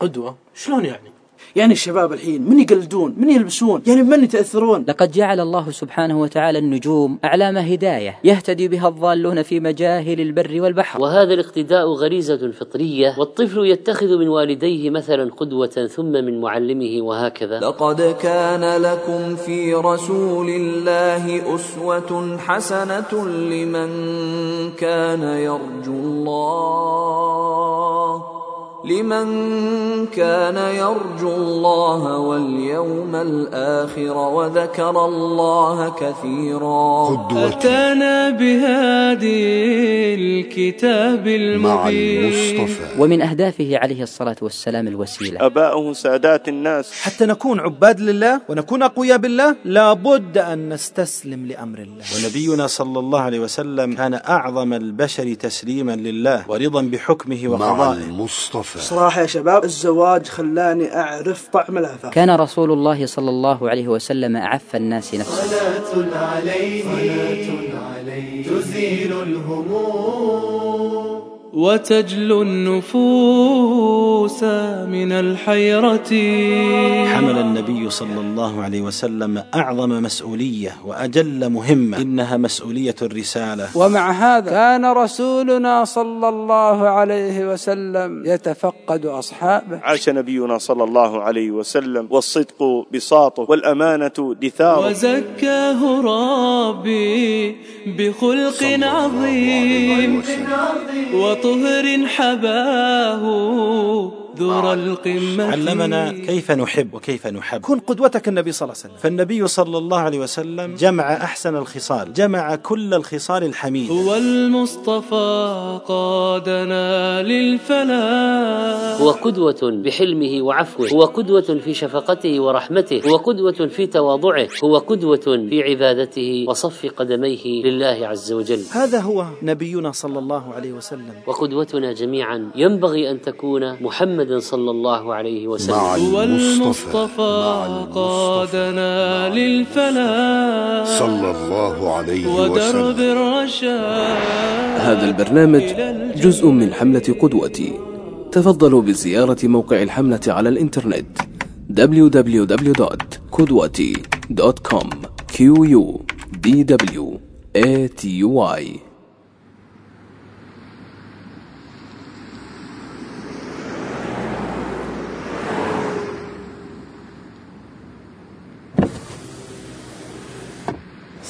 قدوة؟ شلون يعني؟ يعني الشباب الحين من يقلدون؟ من يلبسون؟ يعني من يتأثرون؟ لقد جعل الله سبحانه وتعالى النجوم أعلام هداية يهتدي بها الضالون في مجاهل البر والبحر. وهذا الاقتداء غريزة فطرية والطفل يتخذ من والديه مثلا قدوة ثم من معلمه وهكذا. لقد كان لكم في رسول الله أسوة حسنة لمن كان يرجو الله. لمن كان يرجو الله واليوم الآخر وذكر الله كثيرا. أتانا بهادي الكتاب المبين. ومن أهدافه عليه الصلاة والسلام الوسيلة. أباؤه سادات الناس. حتى نكون عباد لله ونكون أقوياء بالله لابد أن نستسلم لأمر الله. ونبينا صلى الله عليه وسلم كان أعظم البشر تسليما لله ورضا بحكمه وقضائه. المصطفى. صراحة يا شباب الزواج خلاني أعرف طعم العفاف كان رسول الله صلى الله عليه وسلم أعف الناس نفسه. صلاة عليه تزيل الهموم. وتجلو النفوس من الحيرة. حمل النبي صلى الله عليه وسلم أعظم مسؤولية وأجل مهمة إنها مسؤولية الرسالة. ومع هذا كان رسولنا صلى الله عليه وسلم يتفقد أصحابه. عاش نبينا صلى الله عليه وسلم والصدق بساطه والأمانة دثاره. وزكاه ربي بخلق عظيم. وطهر حباه ذر القمة علمنا كيف نحب وكيف نحب. كن قدوتك النبي صلى الله عليه وسلم. فالنبي صلى الله عليه وسلم جمع أحسن الخصال جمع كل الخصال الحميدة هو المصطفى قادنا للفلاح. هو قدوة بحلمه وعفوه هو قدوة في شفقته ورحمته هو قدوة في تواضعه هو قدوة في عبادته وصف قدميه لله عز وجل. هذا هو نبينا صلى الله عليه وسلم. وقدوتنا جميعا ينبغي أن تكون محمد صلى الله عليه وسلم. هو المصطفى قادنا للفلاح. صلى الله عليه ودرب وسلم. الرشاد هذا البرنامج جزء من حملة قدوتي. تفضلوا بزيارة موقع الحملة على الإنترنت. www.kudwati.com q u d w a t y.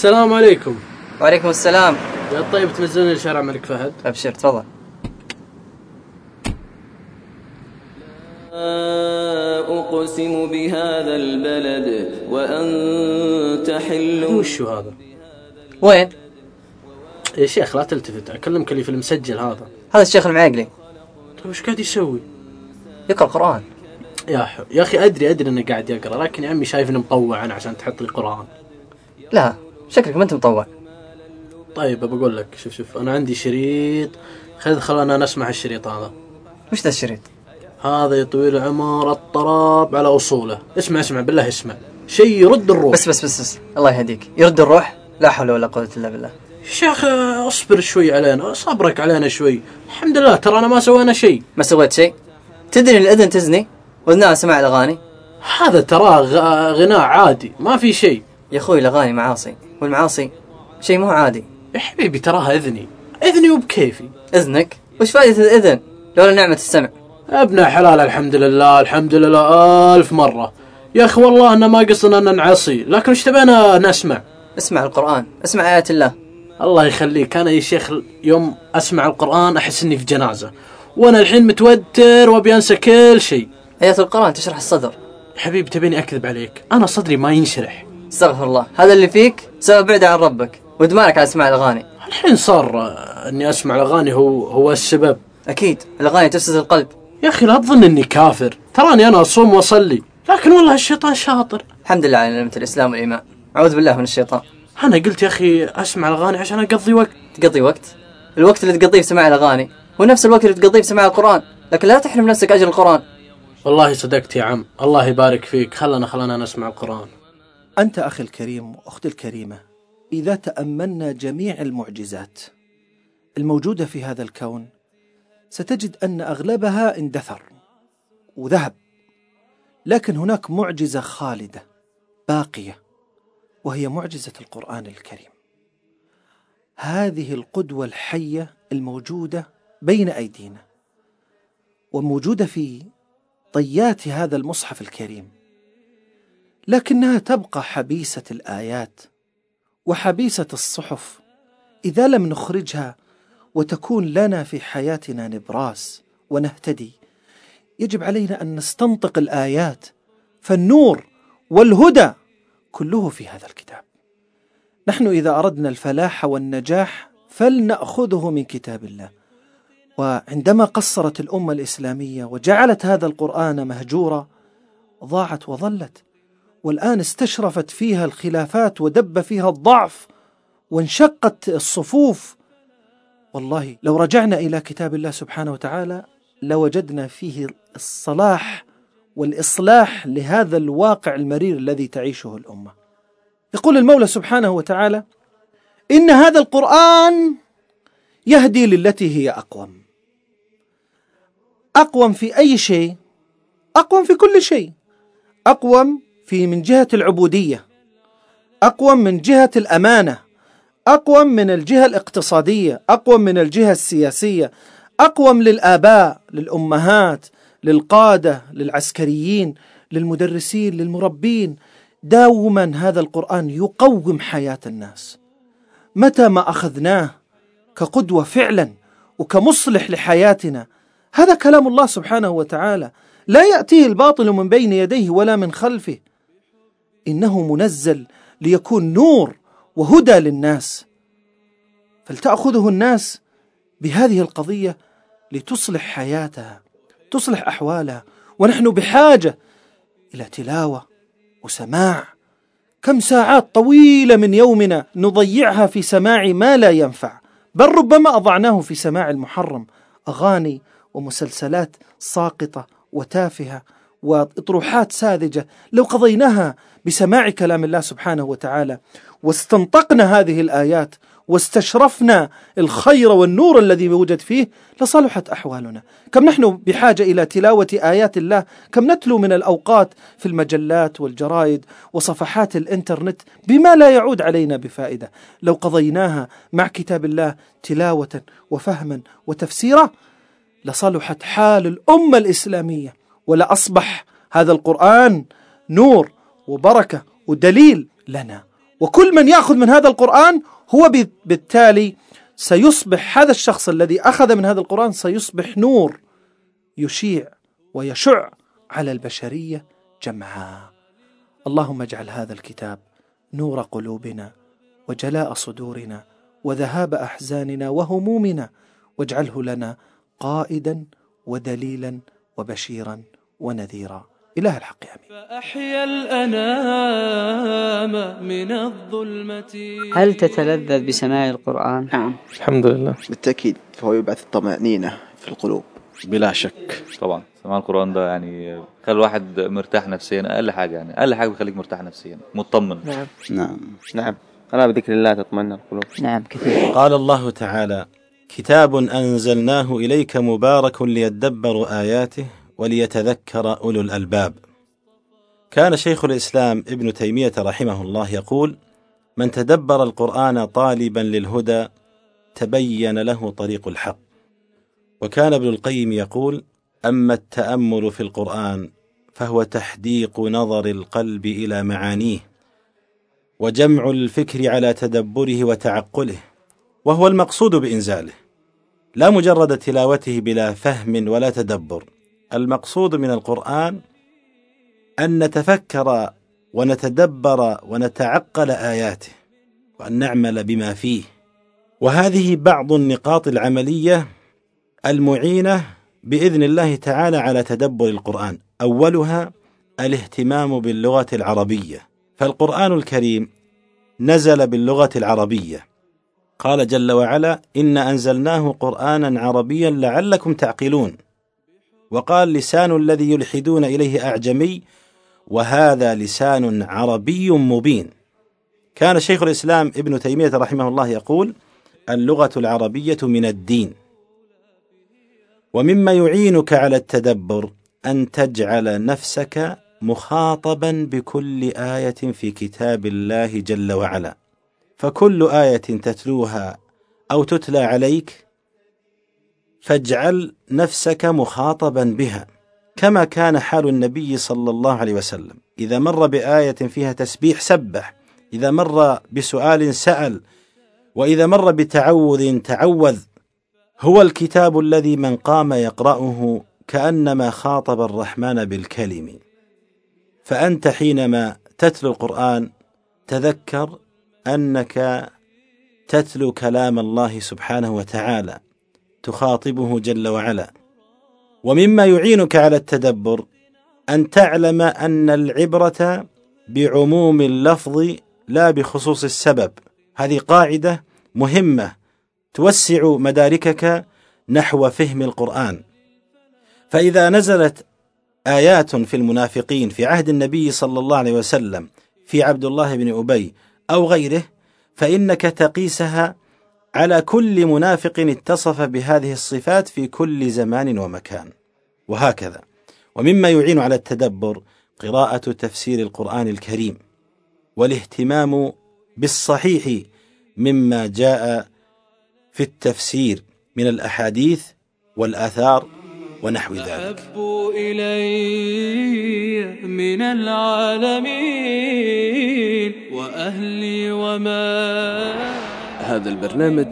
السلام عليكم. وعليكم السلام. يا طيب تنزلني لشارع الملك فهد؟ أبشر تفضل. أقسم بهذا البلد وأنت حل وشو هذا؟ وين؟ يا شيخ لا تلتفت أكلمك اللي في المسجل هذا. هذا الشيخ المعقلي. طيب وش قاعد يسوي؟ يقرأ قرآن يا حو. يا أخي أدري أدري إنه قاعد يقرأ لكن يا عمي شايف اني مطوع أنا عشان تحط لي قرآن. لا. شكلك ما انت مطوع طيب بقول لك شوف شوف أنا عندي شريط. خذ خلنا نسمع الشريط هذا. وش ذا الشريط؟ هذا يا طويل العمر الطراب على أصوله. اسمع اسمع بالله اسمع. شيء يرد الروح. بس بس بس, بس. الله يهديك. يرد الروح؟ لا حول ولا قوة إلا بالله. شيخ اصبر شوي علينا صبرك علينا شوي. الحمد لله ترى أنا ما سوينا شيء. ما سويت شيء؟ تدري الأذن تزني؟ واذنها سماع الأغاني؟ هذا تراه غ- غناء عادي ما في شيء. يا أخوي الاغاني معاصي والمعاصي شيء مو عادي. يا حبيبي تراها إذني. إذني وبكيفي إذنك؟ وش فائدة الإذن؟ لولا نعمة السمع. ابن حلال الحمد لله الحمد لله ألف مرة. يا أخي والله أنا ما قصدنا أن نعصي لكن إيش تبينا نسمع؟ اسمع القرآن اسمع آيات الله. الله يخليك. أنا يا شيخ يوم أسمع القرآن أحس إني في جنازة وأنا الحين متوتر وأبي أنسى كل شيء. آيات القرآن تشرح الصدر. حبيبي تبيني أكذب عليك أنا صدري ما ينشرح. استغفر الله. هذا اللي فيك سبب بعد عن ربك. وادمانك على سماع الأغاني. الحين صار إني أسمع الأغاني هو هو السبب. أكيد. الأغاني تفسد القلب. يا أخي لا تظن إني كافر. تراني أنا أصوم وأصلي. لكن والله الشيطان شاطر. الحمد لله على نعمة الإسلام والإيمان. أعوذ بالله من الشيطان. أنا قلت يا أخي أسمع الأغاني عشان أقضي وقت. تقضي وقت؟ الوقت اللي تقضيه في سماع الأغاني. هو نفس الوقت اللي تقضيه في سماع القرآن. لكن لا تحرم نفسك اجر القرآن. والله صدقت يا عم. الله يبارك فيك. خلنا خلنا نسمع القرآن. أنت أخي الكريم وأختي الكريمة إذا تأملنا جميع المعجزات الموجودة في هذا الكون ستجد أن أغلبها اندثر وذهب. لكن هناك معجزة خالدة باقية وهي معجزة القرآن الكريم. هذه القدوة الحية الموجودة بين أيدينا وموجودة في طيات هذا المصحف الكريم. لكنها تبقى حبيسة الآيات وحبيسة الصحف. إذا لم نخرجها وتكون لنا في حياتنا نبراس ونهتدي يجب علينا أن نستنطق الآيات فالنور والهدى كله في هذا الكتاب. نحن إذا أردنا الفلاح والنجاح فلنأخذه من كتاب الله. وعندما قصرت الأمة الإسلامية وجعلت هذا القرآن مهجورا ضاعت وظلت. والآن استشرفت فيها الخلافات ودب فيها الضعف وانشقت الصفوف. والله لو رجعنا إلى كتاب الله سبحانه وتعالى لوجدنا فيه الصلاح والإصلاح لهذا الواقع المرير الذي تعيشه الأمة. يقول المولى سبحانه وتعالى إن هذا القرآن يهدي للتي هي أقوم. أقوم في أي شيء؟ أقوم في كل شيء. أقوم في من جهة العبودية أقوم من جهة الأمانة أقوم من الجهة الاقتصادية أقوم من الجهة السياسية أقوم للآباء للأمهات للقادة للعسكريين للمدرسين للمربين. داوما هذا القرآن يقوم حياة الناس. متى ما أخذناه كقدوة فعلا وكمصلح لحياتنا هذا كلام الله سبحانه وتعالى. لا يأتيه الباطل من بين يديه ولا من خلفه. إنه منزل ليكون نور وهدى للناس. فلتأخذه الناس بهذه القضية لتصلح حياتها تصلح أحوالها ونحن بحاجة إلى تلاوة وسماع. كم ساعات طويلة من يومنا نضيعها في سماع ما لا ينفع. بل ربما أضعناه في سماع المحرم. أغاني ومسلسلات ساقطة وتافهة وإطروحات ساذجة. لو قضيناها بسماع كلام الله سبحانه وتعالى واستنطقنا هذه الآيات واستشرفنا الخير والنور الذي يوجد فيه لصلحت أحوالنا، كم نحن بحاجة إلى تلاوة آيات الله، كم نتلو من الأوقات في المجلات والجرائد وصفحات الإنترنت بما لا يعود علينا بفائدة، لو قضيناها مع كتاب الله تلاوة وفهما وتفسيرا لصلحت حال الأمة الإسلامية. ولاصبح هذا القرآن نور وبركة ودليل لنا، وكل من يأخذ من هذا القرآن هو بالتالي سيصبح هذا الشخص الذي أخذ من هذا القرآن سيصبح نور يشيع ويشع على البشرية جمعاء. اللهم اجعل هذا الكتاب نور قلوبنا وجلاء صدورنا وذهاب أحزاننا وهمومنا واجعله لنا قائدا ودليلا وبشيرا ونذيرا. إله الحق آمين. فأحيا الأنام من الظلمة. هل تتلذذ بسماع القرآن؟ نعم. الحمد لله. بالتأكيد فهو يبعث الطمأنينة في القلوب. بلا شك طبعا. سماع القرآن ده يعني خلي الواحد مرتاح نفسيا أقل حاجة يعني. أقل حاجة بيخليك مرتاح نفسيا مطمن. نعم. نعم. نعم. ألا بذكر الله تطمئن القلوب. نعم كثير. قال الله تعالى كتاب أنزلناه إليك مبارك ليدبروا آياته وليتذكر أولو الألباب. كان شيخ الإسلام ابن تيمية رحمه الله يقول من تدبر القرآن طالبا للهدى تبين له طريق الحق. وكان ابن القيم يقول أما التأمل في القرآن فهو تحديق نظر القلب إلى معانيه وجمع الفكر على تدبره وتعقله وهو المقصود بإنزاله لا مجرد تلاوته بلا فهم ولا تدبر. المقصود من القرآن أن نتفكر ونتدبر ونتعقل آياته وأن نعمل بما فيه. وهذه بعض النقاط العملية المعينة بإذن الله تعالى على تدبر القرآن. أولها الاهتمام باللغة العربية. فالقرآن الكريم نزل باللغة العربية. قال جل وعلا إن أنزلناه قرآنا عربيا لعلكم تعقلون. وقال لسان الذي يلحدون إليه أعجمي وهذا لسان عربي مبين. كان شيخ الإسلام ابن تيمية رحمه الله يقول اللغة العربية من الدين. ومما يعينك على التدبر أن تجعل نفسك مخاطبا بكل آية في كتاب الله جل وعلا. فكل آية تتلوها أو تتلى عليك فاجعل نفسك مخاطبا بها كما كان حال النبي صلى الله عليه وسلم. إذا مر بآية فيها تسبيح سبح إذا مر بسؤال سأل وإذا مر بتعوذ تعوذ هو الكتاب الذي من قام يقرأه كأنما خاطب الرحمن بالكلم. فأنت حينما تتلو القرآن تذكر أنك تتلو كلام الله سبحانه وتعالى تخاطبه جل وعلا. ومما يعينك على التدبر أن تعلم أن العبرة بعموم اللفظ لا بخصوص السبب. هذه قاعدة مهمة توسع مداركك نحو فهم القرآن. فإذا نزلت آيات في المنافقين في عهد النبي صلى الله عليه وسلم في عبد الله بن أبي أو غيره فإنك تقيسها على كل منافق اتصف بهذه الصفات في كل زمان ومكان. وهكذا. ومما يعين على التدبر قراءة تفسير القرآن الكريم والاهتمام بالصحيح مما جاء في التفسير من الأحاديث والآثار ونحو ذلك. أحب إلي من العالمين وأهلي وما هذا البرنامج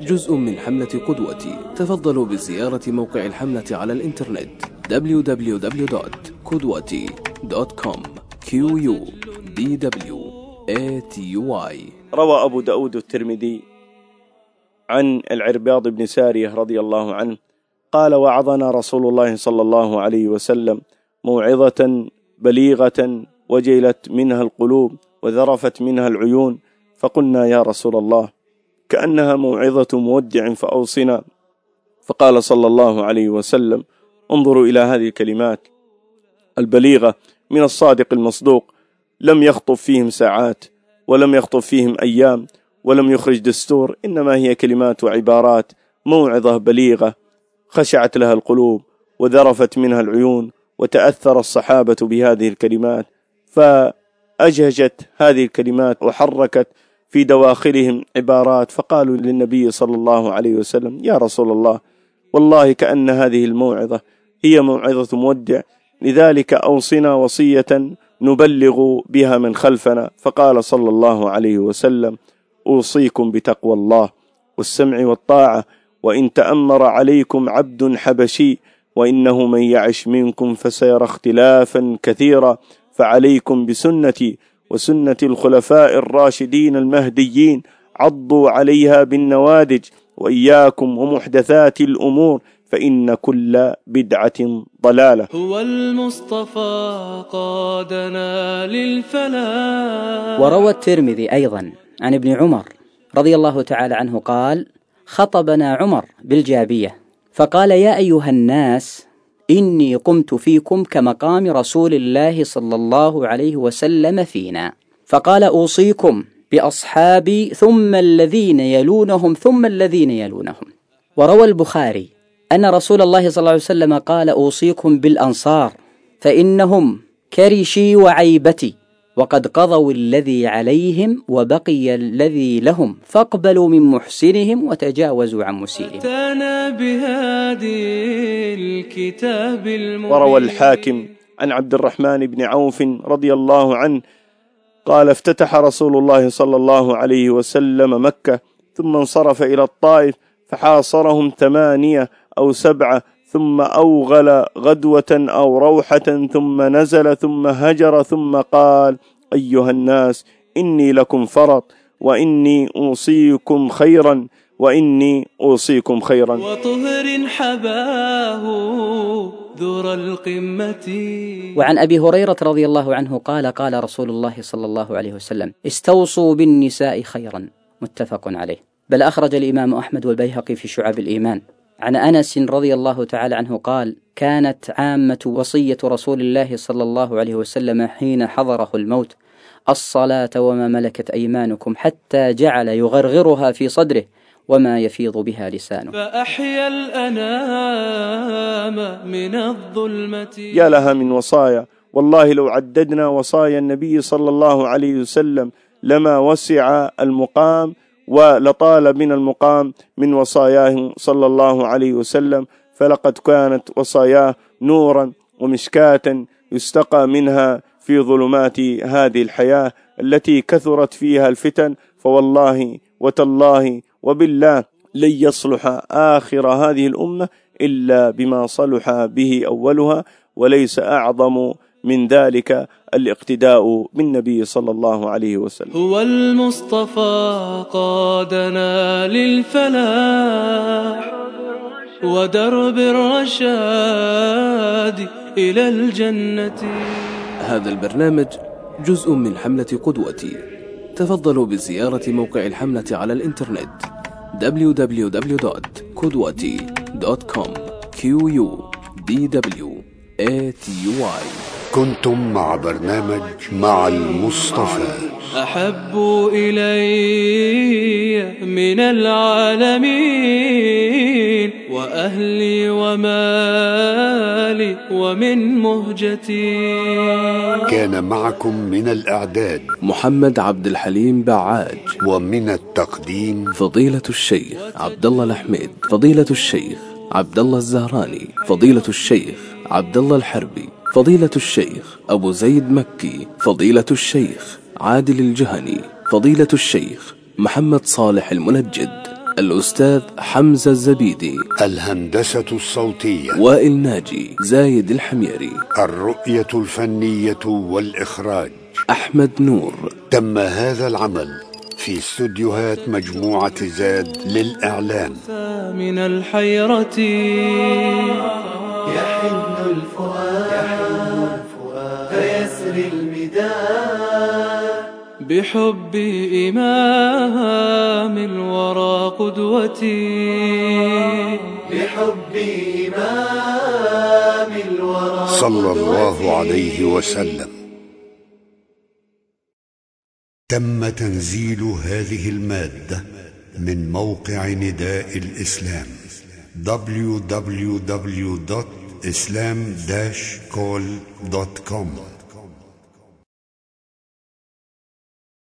جزء من حملة قدوتي. تفضلوا بزيارة موقع الحملة على الإنترنت. www.kudwati.com q u d w a t y. روى أبو داود الترمذي عن العرباض بن سارية رضي الله عنه قال وعظنا رسول الله صلى الله عليه وسلم موعظة بليغة وجلت منها القلوب وذرفت منها العيون فقلنا يا رسول الله كأنها موعظة مودع فأوصنا. فقال صلى الله عليه وسلم انظروا إلى هذه الكلمات. البليغة من الصادق المصدوق لم يخطب فيهم ساعات ولم يخطب فيهم أيام ولم يخرج دستور إنما هي كلمات وعبارات موعظة بليغة. خشعت لها القلوب وذرفت منها العيون وتأثر الصحابة بهذه الكلمات فأجهجت هذه الكلمات وحركت في دواخلهم عبارات فقالوا للنبي صلى الله عليه وسلم يا رسول الله والله كأن هذه الموعظة هي موعظة مودع لذلك أوصنا وصية نبلغ بها من خلفنا. فقال صلى الله عليه وسلم أوصيكم بتقوى الله والسمع والطاعة وإن تأمر عليكم عبد حبشي وإنه من يعش منكم فسيرى اختلافا كثيرا فعليكم بسنتي وسنة الخلفاء الراشدين المهديين عضوا عليها بالنوادج وإياكم ومحدثات الأمور فإن كل بدعة ضلالة. هو المصطفى قادنا للفلاح. وروى الترمذي أيضا عن ابن عمر رضي الله تعالى عنه قال خطبنا عمر بالجابية فقال يا أيها الناس إني قمت فيكم كمقام رسول الله صلى الله عليه وسلم فينا. فقال أوصيكم بأصحابي ثم الذين يلونهم ثم الذين يلونهم. وروى البخاري أن رسول الله صلى الله عليه وسلم قال أوصيكم بالأنصار فإنهم كرشي وعيبتي. وقد قضوا الذي عليهم وبقي الذي لهم فاقبلوا من محسنهم وتجاوزوا عن مسيئهم. وروى الحاكم عن عبد الرحمن بن عوف رضي الله عنه قال افتتح رسول الله صلى الله عليه وسلم مكة ثم انصرف إلى الطائف فحاصرهم ثمانية أو سبعة ثم أوغل غدوة أو روحة ثم نزل ثم هجر ثم قال أيها الناس إني لكم فرط وإني أوصيكم خيرا وإني أوصيكم خيرا. وطهر حباه ذر القمة. وعن أبي هريرة رضي الله عنه قال قال رسول الله صلى الله عليه وسلم استوصوا بالنساء خيرا. متفق عليه. بل أخرج الإمام أحمد والبيهقي في شعب الإيمان. عن أنس رضي الله تعالى عنه قال كانت عامة وصية رسول الله صلى الله عليه وسلم حين حضره الموت. الصلاة وما ملكت أيمانكم حتى جعل يغرغرها في صدره وما يفيض بها لسانه. فأحيا الأنام من الظلمة. يا لها من وصايا. والله لو عددنا وصايا النبي صلى الله عليه وسلم لما وسع المقام ولطال بنا المقام من وصاياه صلى الله عليه وسلم فلقد كانت وصاياه نورا ومشكاة يستقى منها في ظلمات هذه الحياة التي كثرت فيها الفتن. فوالله وتالله وبالله لن يصلح آخر هذه الأمة إلا بما صلح به أولها وليس أعظم من ذلك الاقتداء بالنبي صلى الله عليه وسلم. هو المصطفى قادنا للفلاح ودرب الرشاد إلى الجنة. هذا البرنامج جزء من حملة قدوتي. تفضلوا بزيارة موقع الحملة على الإنترنت www.kudwati.com q u d w a t y. كنتم مع برنامج مع المصطفى. أحب إلي من العالمين وأهلي ومالي ومن مهجتي. كان معكم من الإعداد. محمد عبد الحليم بعاج ومن التقديم فضيلة الشيخ عبد الله الحميد فضيلة الشيخ عبد الله الزهراني فضيلة الشيخ عبد الله الحربي. فضيلة الشيخ أبو زيد مكي فضيلة الشيخ عادل الجهني فضيلة الشيخ محمد صالح المنجد الأستاذ حمزة الزبيدي. الهندسة الصوتية. وائل ناجي زايد الحميري. الرؤية الفنية والإخراج. أحمد نور. تم هذا العمل في استوديوهات مجموعة زاد للإعلام. من الحيرة يحن الفؤاد. بحب إمام الورى قدوتي. بحب إمام الورى صلى الله عليه وسلم. تم تنزيل هذه المادة من موقع نداء الإسلام www.islam-call.com